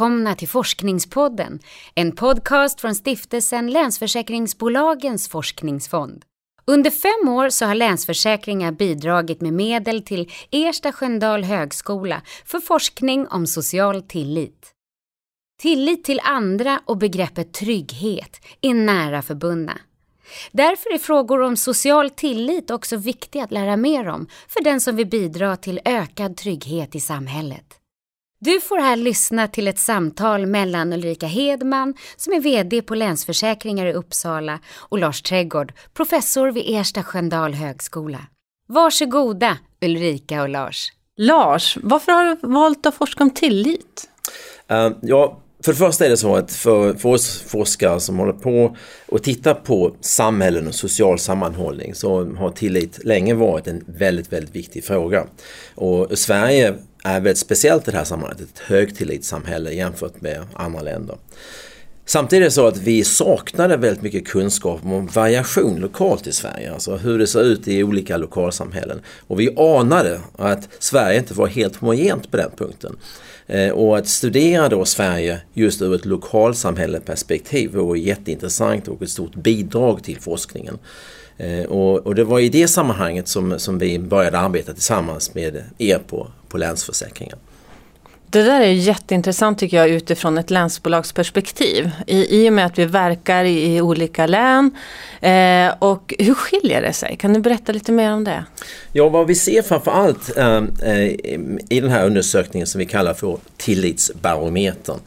välkomna till Forskningspodden, en podcast från stiftelsen Länsförsäkringsbolagens forskningsfond. Under fem år så har Länsförsäkringar bidragit med medel till Ersta Sköndal högskola för forskning om social tillit. Tillit till andra och begreppet trygghet är nära förbundna. Därför är frågor om social tillit också viktiga att lära mer om för den som vill bidra till ökad trygghet i samhället. Du får här lyssna till ett samtal mellan Ulrika Hedman, som är VD på Länsförsäkringar i Uppsala, och Lars Trädgård, professor vid Ersta Sköndal högskola. Varsågoda Ulrika och Lars. Lars, varför har du valt att forska om tillit? Uh, ja, för det första är det så att för, för oss forskare som håller på och tittar på samhällen och social sammanhållning så har tillit länge varit en väldigt, väldigt viktig fråga. Och Sverige är väldigt speciellt i det här sammanhanget, ett högtillitssamhälle jämfört med andra länder. Samtidigt är det så att vi saknade väldigt mycket kunskap om variation lokalt i Sverige, alltså hur det ser ut i olika lokalsamhällen. Och vi anade att Sverige inte var helt homogent på den punkten. Eh, och att studera då Sverige just ur ett lokalsamhälleperspektiv vore jätteintressant och ett stort bidrag till forskningen. Eh, och, och, det var i det sammanhanget som, som vi började arbeta tillsammans med er på, på Länsförsäkringen. Det där är jätteintressant tycker jag utifrån ett länsbolagsperspektiv. I, i och med att vi verkar i, i olika län. Eh, och hur skiljer det sig? Kan du berätta lite mer om det? Ja, vad vi ser framförallt eh, eh, i den här undersökningen som vi kallar för tillitsbarometern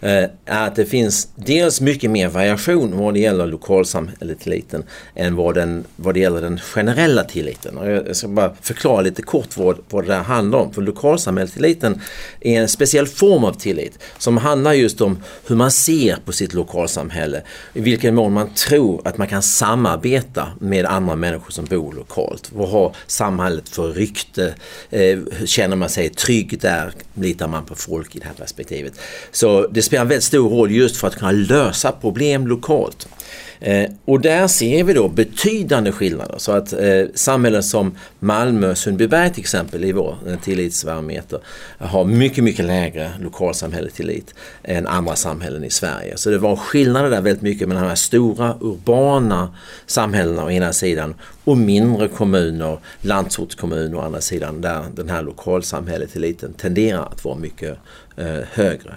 eh, är att det finns dels mycket mer variation vad det gäller lokalsamhälletilliten än vad, den, vad det gäller den generella tilliten. Jag ska bara förklara lite kort vad, vad det här handlar om. För lokalsamhälletilliten är en speciell form av tillit som handlar just om hur man ser på sitt lokalsamhälle. I vilken mån man tror att man kan samarbeta med andra människor som bor lokalt. Vad har samhället för rykte? Eh, känner man sig trygg där? Litar man på folk i det här perspektivet? Så det spelar en väldigt stor roll just för att kunna lösa problem lokalt. Eh, och där ser vi då betydande skillnader. Så att eh, samhällen som Malmö och Sundbyberg till exempel i vår eh, tillitsbarometer har mycket, mycket lägre lokalsamhälletillit än andra samhällen i Sverige. Så det var skillnader där väldigt mycket mellan de här stora urbana samhällena å ena sidan och mindre kommuner, landsortskommuner å andra sidan där den här lokalsamhälletilliten tenderar att vara mycket eh, högre.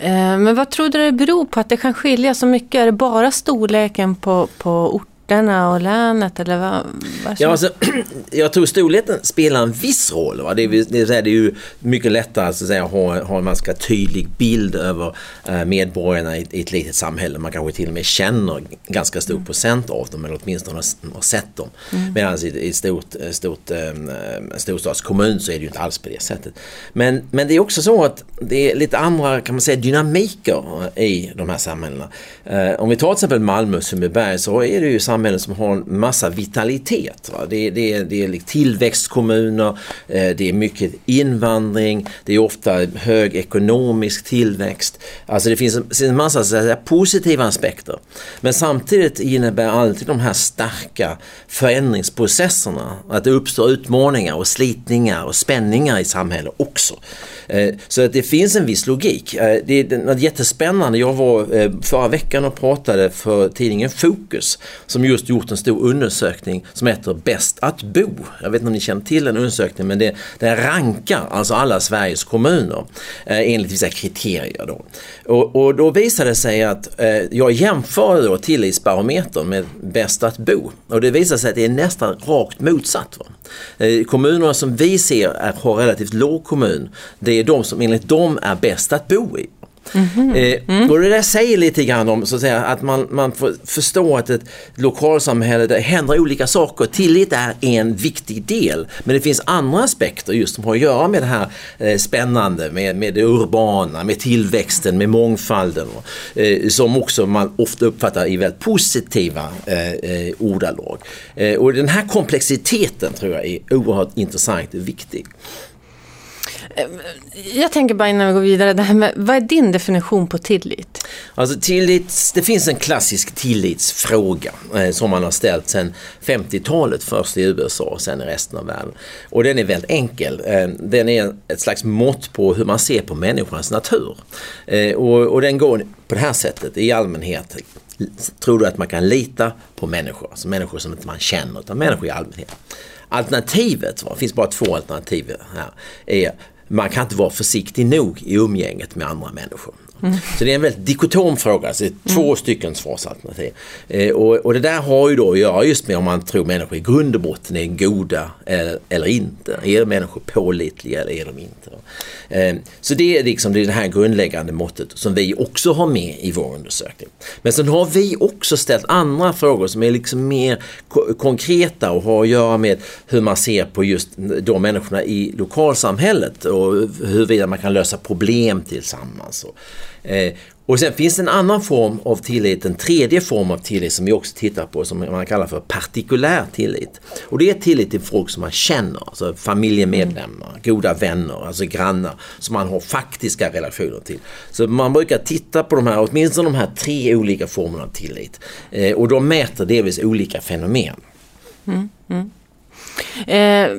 Eh, men vad tror du det beror på att det kan skilja så mycket? Är det bara storleken på, på orten? Orterna och länet eller vad? vad ja, alltså, jag tror storleken spelar en viss roll. Va? Det, är, det är ju mycket lättare att, säga, ha, ha en ganska tydlig bild över eh, medborgarna i, i, ett litet samhälle. Man kanske till och med känner ganska stor mm. procent av dem eller åtminstone har, har sett dem. Mm. Medan i, i stort, eh, stort, eh, storstadskommun så är det ju inte alls på det sättet. Men, men det är också så att det är lite andra kan man säga, dynamiker i de här samhällena. Eh, om vi tar till exempel Malmö och Sundbyberg så är det ju samma samhällen som har en massa vitalitet. Va? Det, det, det är tillväxtkommuner, eh, det är mycket invandring, det är ofta hög ekonomisk tillväxt. Alltså det finns en, massa säga, positiva aspekter. Men samtidigt innebär alltid de här starka förändringsprocesserna att det uppstår utmaningar och slitningar och spänningar i samhället också. Eh, så att det finns en viss logik. Eh, det är något jättespännande. Jag var förra veckan och pratade för tidningen Fokus som just gjort en stor undersökning som heter Bäst att bo. Jag vet inte om ni känner till den undersökningen men det, den rankar alltså alla Sveriges kommuner eh, enligt vissa kriterier. Då. Och, och då visade det sig att eh, jag jämför då tillitsbarometern med Bäst att bo och det visar sig att det är nästan rakt motsatt. Va? Eh, kommunerna som vi ser är, har relativt låg kommun, det är de som enligt dem är bäst att bo i. Mm. Eh, och det där säger lite grann om så att, säga, att man, man får förstå att ett lokalsamhälle, det händer olika saker. Tillit är en viktig del. Men det finns andra aspekter just som har att göra med det här eh, spännande, med, med det urbana, med tillväxten, med mångfalden. Eh, som också man ofta uppfattar i väldigt positiva eh, eh ordalag. Eh, och den här komplexiteten tror jag är oerhört intressant och viktig. Eh, jag tänker bara innan vi går vidare, det här med, vad är din definition på tillit? Alltså tillit, det finns en klassisk tillitsfråga eh, som man har ställt sedan 50-talet, först i USA och sen i resten av världen. Och den är väldigt enkel. Eh, den är ett slags mått på hur man ser på människans natur. Eh, och, och den går på det här sättet i allmänhet. Tror du att man kan lita på människor, alltså människor som inte man känner, utan människor i allmänhet. Alternativet, det finns bara två alternativ här, är man kan inte vara försiktig nog i umgänget med andra människor. Mm. Så det är en väldigt dikotom fråga, alltså två mm. stycken svarsalternativ. Eh, och, och, det där har ju då att göra just med om man tror människor i grund och botten är goda eller, eller inte. Är människor pålitliga eller är de inte? Eh, så det är liksom det, är det här grundläggande måttet som vi också har med i vår undersökning. Men sen har vi också ställt andra frågor som är liksom mer ko konkreta och har att göra med hur man ser på just de människorna i lokalsamhället och huruvida man kan lösa problem tillsammans. Eh, och sen finns det en annan form av tillit, en tredje form av tillit som vi också tittar på som man kallar för partikulär tillit. Och det är tillit till folk som man känner, alltså familjemedlemmar, mm. goda vänner, alltså grannar som man har faktiska relationer till. Så man brukar titta på de här, åtminstone de här tre olika formerna av tillit. Eh, och de mäter delvis olika fenomen. Mm, mm. Eh,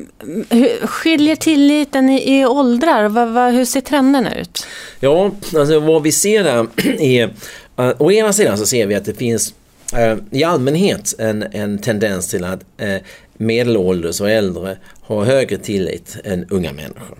skiljer tilliten i, i åldrar? Va, va, hur ser trenderna ut? Ja, alltså vad vi ser där är uh, å ena sidan så ser vi att det finns uh, i allmänhet en, en tendens till att uh, medelålders och äldre har högre tillit än unga människor.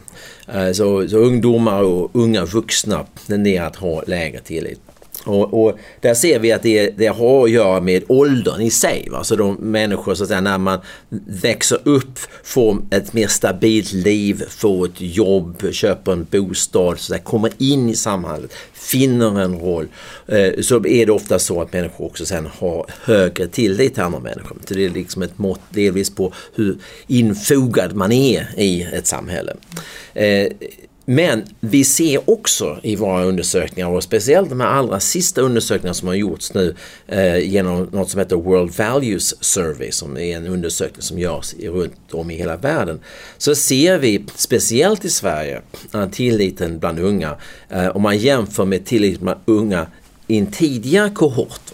Så, så ungdomar och unga vuxna tenderar att ha lägre tillit. Och, och, där ser vi att det, det har att göra med åldern i sig. Va? Så de människor så att säga, när man växer upp, får ett mer stabilt liv, får ett jobb, köper en bostad, så att kommer in i samhället, finner en roll. Eh, så är det ofta så att människor också sen har högre tillit till andra människor. Så det är liksom ett mått delvis på hur infogad man är i ett samhälle. Eh, men vi ser också i våra undersökningar och speciellt de här allra sista undersökningarna som har gjorts nu eh, genom något som heter World Values Survey som är en undersökning som görs runt om i hela världen. Så ser vi speciellt i Sverige att tilliten bland unga, eh, om man jämför med tilliten bland unga i en tidigare kohort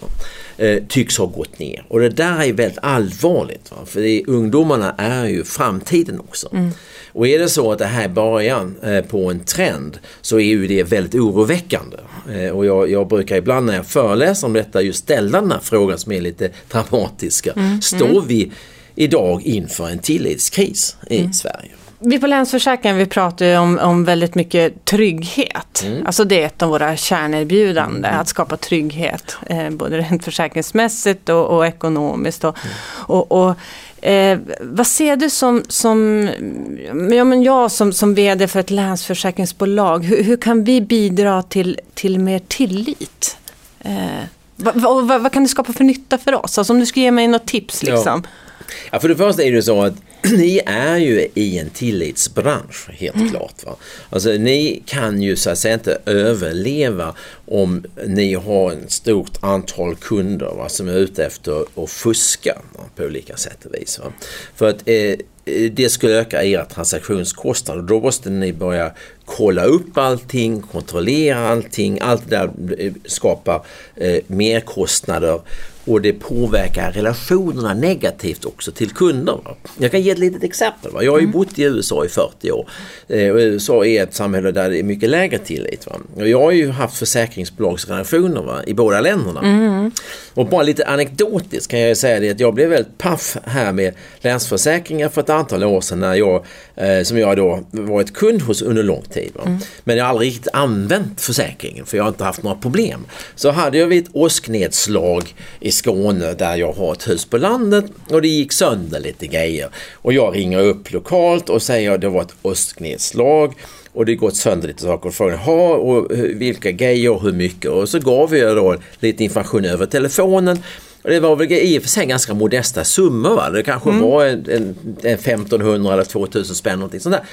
eh, tycks ha gått ner. Och det där är väldigt allvarligt. Va? För det, ungdomarna är ju framtiden också. Mm. Och är det så att det här är början eh, på en trend så är ju det väldigt oroväckande. Eh, och jag, jag, brukar ibland när jag föreläser om detta just ställa den här frågan som är lite dramatiska. Mm. Står mm. vi idag inför en tillitskris i mm. Sverige? Vi på Länsförsäkringen vi pratar ju om, om väldigt mycket trygghet. Mm. Alltså det är ett av våra kärnerbjudanden, mm. att skapa trygghet. Eh, både rent försäkringsmässigt och, och ekonomiskt. Och, mm. och, och Eh, vad ser du som, som ja, men jag som, som vd för ett länsförsäkringsbolag, hur, hur kan vi bidra till, till mer tillit? Eh, vad, vad, vad, kan det skapa för nytta för oss? Alltså om du skulle ge mig något tips liksom. Ja. Ja, för det första är det så att ni är ju i en tillitsbransch helt mm. klart. Va? Alltså ni kan ju så att säga inte överleva om ni har ett stort antal kunder va, som är ute efter att fuska va, på olika sätt och vis. Va? För att eh, det skulle öka era transaktionskostnader. Då måste ni börja kolla upp allting, kontrollera allting. Allt det där eh, skapar eh, merkostnader och det påverkar relationerna negativt också till kunder. Jag kan ge ett litet exempel. Jag har ju mm. bott i USA i 40 år. Eh, och USA är ett samhälle där det är mycket lägre tillit. Och jag har ju haft försäkringsbolagsrelationer va? i båda länderna. Mm. Och bara lite anekdotiskt kan jag säga det att jag blev väldigt paff här med Länsförsäkringar för ett antal år sedan när jag, eh, som jag då varit kund hos under lång tid. Mm. Men jag har aldrig riktigt använt försäkringen för jag har inte haft några problem. Så hade jag vid ett åsknedslag i Skåne där jag har ett hus på landet och det gick sönder lite grejer. Och jag ringer upp lokalt och säger att det var ett åsknedslag och det gått sönder lite saker. Och frågar och eh, vilka grejer och hur mycket? Och så gav jag då lite information över telefonen. Och det var väl i och för sig ganska modesta summor. Va? Det kanske mm. var en, en, en 1500 eller 2000 spänn någonting sånt där.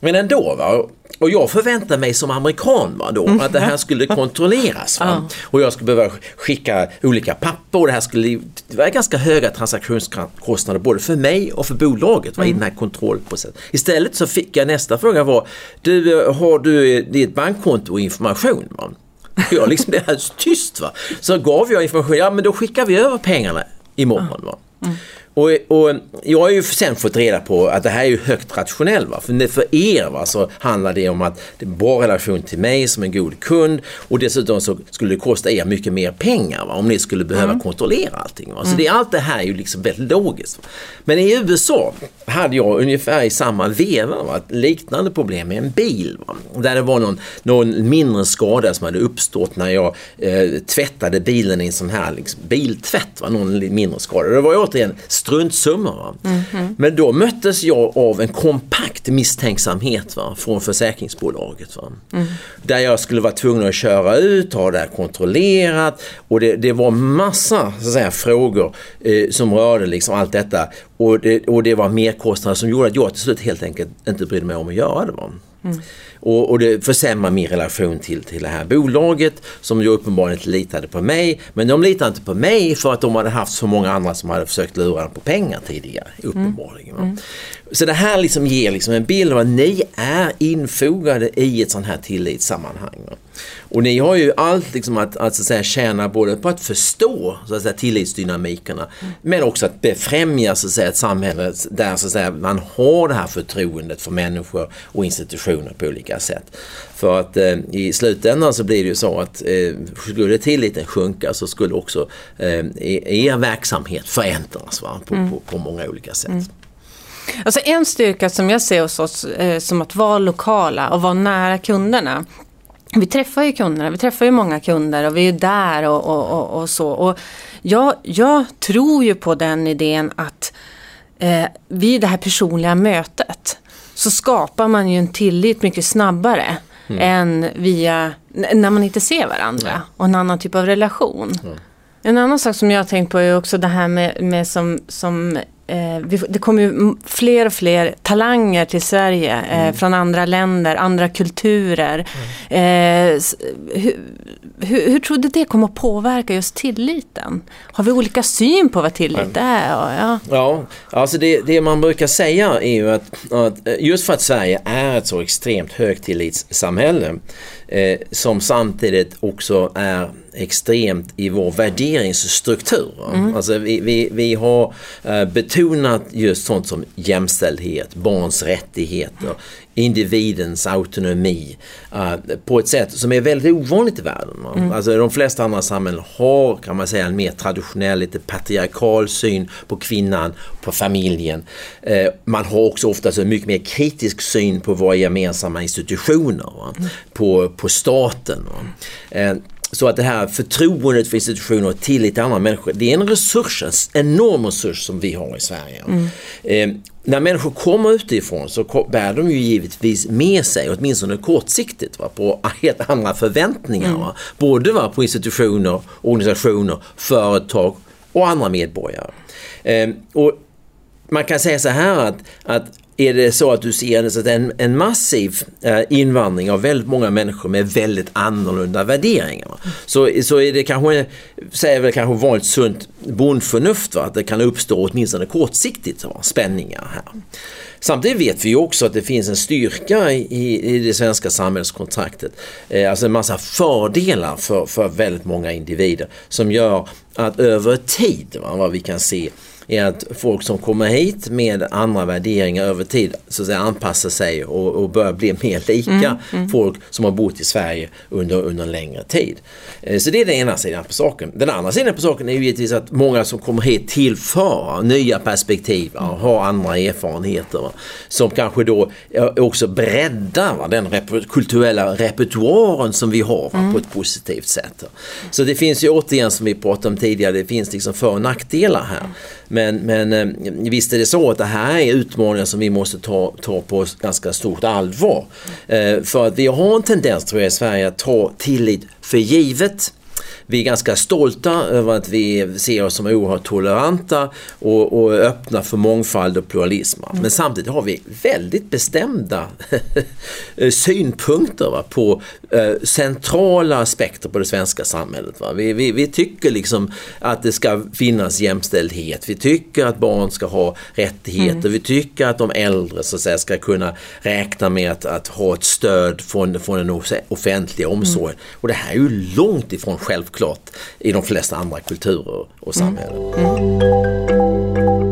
Men ändå. Va? Och jag förväntade mig som amerikan va, då, mm. att det här skulle kontrolleras. Va? Och jag skulle behöva skicka olika papper och det här skulle det var ganska höga transaktionskostnader både för mig och för bolaget va, mm. i den här kontrollprocessen. Istället så fick jag nästa fråga var, du har du ditt bankkonto och information? Va? Jag liksom, blev alldeles tyst va. Så gav jag information, ja men då skickar vi över pengarna imorgon. Va? Mm. Och, och, jag har ju sen fått reda på att det här är ju högt rationellt. Va? För, för er va, så handlar det om att det är en bra relation till mig som en god kund och dessutom så skulle det kosta er mycket mer pengar va? om ni skulle behöva mm. kontrollera allting. Va? Så mm. det, allt det här är ju liksom väldigt logiskt. Men i USA hade jag ungefär i samma veva va? ett liknande problem med en bil. Va? Där det var någon, någon mindre skada som hade uppstått när jag eh, tvättade bilen i en sån här liksom, biltvätt. Va? Någon mindre skada. Det var återigen struntsummor. Mm -hmm. Men då möttes jag av en kompakt misstänksamhet va, från försäkringsbolaget. Va. Mm. Där jag skulle vara tvungen att köra ut, ha det här kontrollerat och det, det var massa så att säga, frågor eh, som rörde liksom allt detta och det, och det var merkostnader som gjorde att jag till slut helt enkelt inte brydde mig om att göra det. Va. Mm. Och, och, det försämrar min relation till, till det här bolaget som ju uppenbarligen litade på mig. Men de litade inte på mig för att de hade haft så många andra som hade försökt lura dem på pengar tidigare. Uppenbarligen. Mm. Mm. Så det här liksom ger liksom en bild av att ni är infogade i ett sånt här tillitssammanhang. Och ni har ju allt liksom att, att, så att säga, tjäna både på att förstå så att säga, tillitsdynamikerna mm. men också att befrämja så att säga, ett samhälle där så att säga, man har det här förtroendet för människor och institutioner på olika sätt. För att eh, i slutändan så blir det ju så att eh, skulle tilliten sjunka så skulle också eh, er verksamhet förändras va? På, mm. på, på många olika sätt. Mm. Alltså en styrka som jag ser hos oss eh, som att vara lokala och vara nära kunderna. Vi träffar ju kunderna, vi träffar ju många kunder och vi är där och, och, och, och så. Och jag, jag, tror ju på den idén att eh, vid det här personliga mötet så skapar man ju en tillit mycket snabbare mm. än via när man inte ser varandra ja. och en annan typ av relation. Mm. En annan sak som jag har tänkt på är också det här med, med som, som det kommer ju fler och fler talanger till Sverige eh, mm. från andra länder, andra kulturer. Mm. Eh, hur, hur, hur, tror du det kommer att påverka just tilliten? Har vi olika syn på vad tillit är? Ja, ja alltså det, det, man brukar säga är ju att, att just för att Sverige är ett så extremt högtillitssamhälle eh, som samtidigt också är extremt i vår värderingsstruktur. Mm. Alltså vi, vi, vi har eh, betonat just sånt som jämställdhet, barns rättigheter, individens autonomi uh, på ett sätt som är väldigt ovanligt i världen. Mm. Alltså de flesta andra samhällen har kan man säga en mer traditionell, lite patriarkal syn på kvinnan, på familjen. Uh, man har också ofta en mycket mer kritisk syn på våra gemensamma institutioner, mm. på, på staten. Så att det här förtroendet för institutioner och tillit till andra människor, det är en resurs, en enorm resurs som vi har i Sverige. Mm. Eh, när människor kommer utifrån så bär de ju givetvis med sig, åtminstone kortsiktigt, va, på helt andra förväntningar. Mm. Va? Både va, på institutioner, organisationer, företag och andra medborgare. Eh, och man kan säga så här att, att är det så att du ser en, en massiv eh, invandring av väldigt många människor med väldigt annorlunda värderingar. Så, så är det kanske, säger väl kanske vanligt sunt bondförnuft va? att det kan uppstå åtminstone kortsiktigt va? spänningar här. Samtidigt vet vi också att det finns en styrka i, i det svenska samhällskontraktet. Eh, alltså en massa fördelar för, för väldigt många individer som gör att över tid, va, vad vi kan se, är att folk som kommer hit med andra värderingar över tid så att säga, anpassar sig och, och börjar bli mer lika mm, mm. folk som har bott i Sverige under, under en längre tid. Eh, så det är den ena sidan på saken. Den andra sidan på saken är ju givetvis att många som kommer hit tillför nya perspektiv och har andra erfarenheter som kanske då också breddar den rep kulturella repertoaren som vi har mm. på ett positivt sätt. Så det finns ju återigen som vi pratade om tidigare, det finns liksom för och nackdelar här. Men, men eh, visst är det så att det här är utmaningar som vi måste ta, ta på ganska stort allvar. Eh, för att vi har en tendens tror jag i Sverige att ta tillit för givet vi är ganska stolta över att vi ser oss som oerhört toleranta och, och öppna för mångfald och pluralism. Mm. Men samtidigt har vi väldigt bestämda synpunkter va, på eh, centrala aspekter på det svenska samhället. Va. Vi, vi, vi tycker liksom att det ska finnas jämställdhet. Vi tycker att barn ska ha rättigheter. Mm. Vi tycker att de äldre så att säga, ska kunna räkna med att, att ha ett stöd från, från den offentliga omsorgen. Mm. Och det här är ju långt ifrån självklart i de flesta andra kulturer och samhällen. Mm.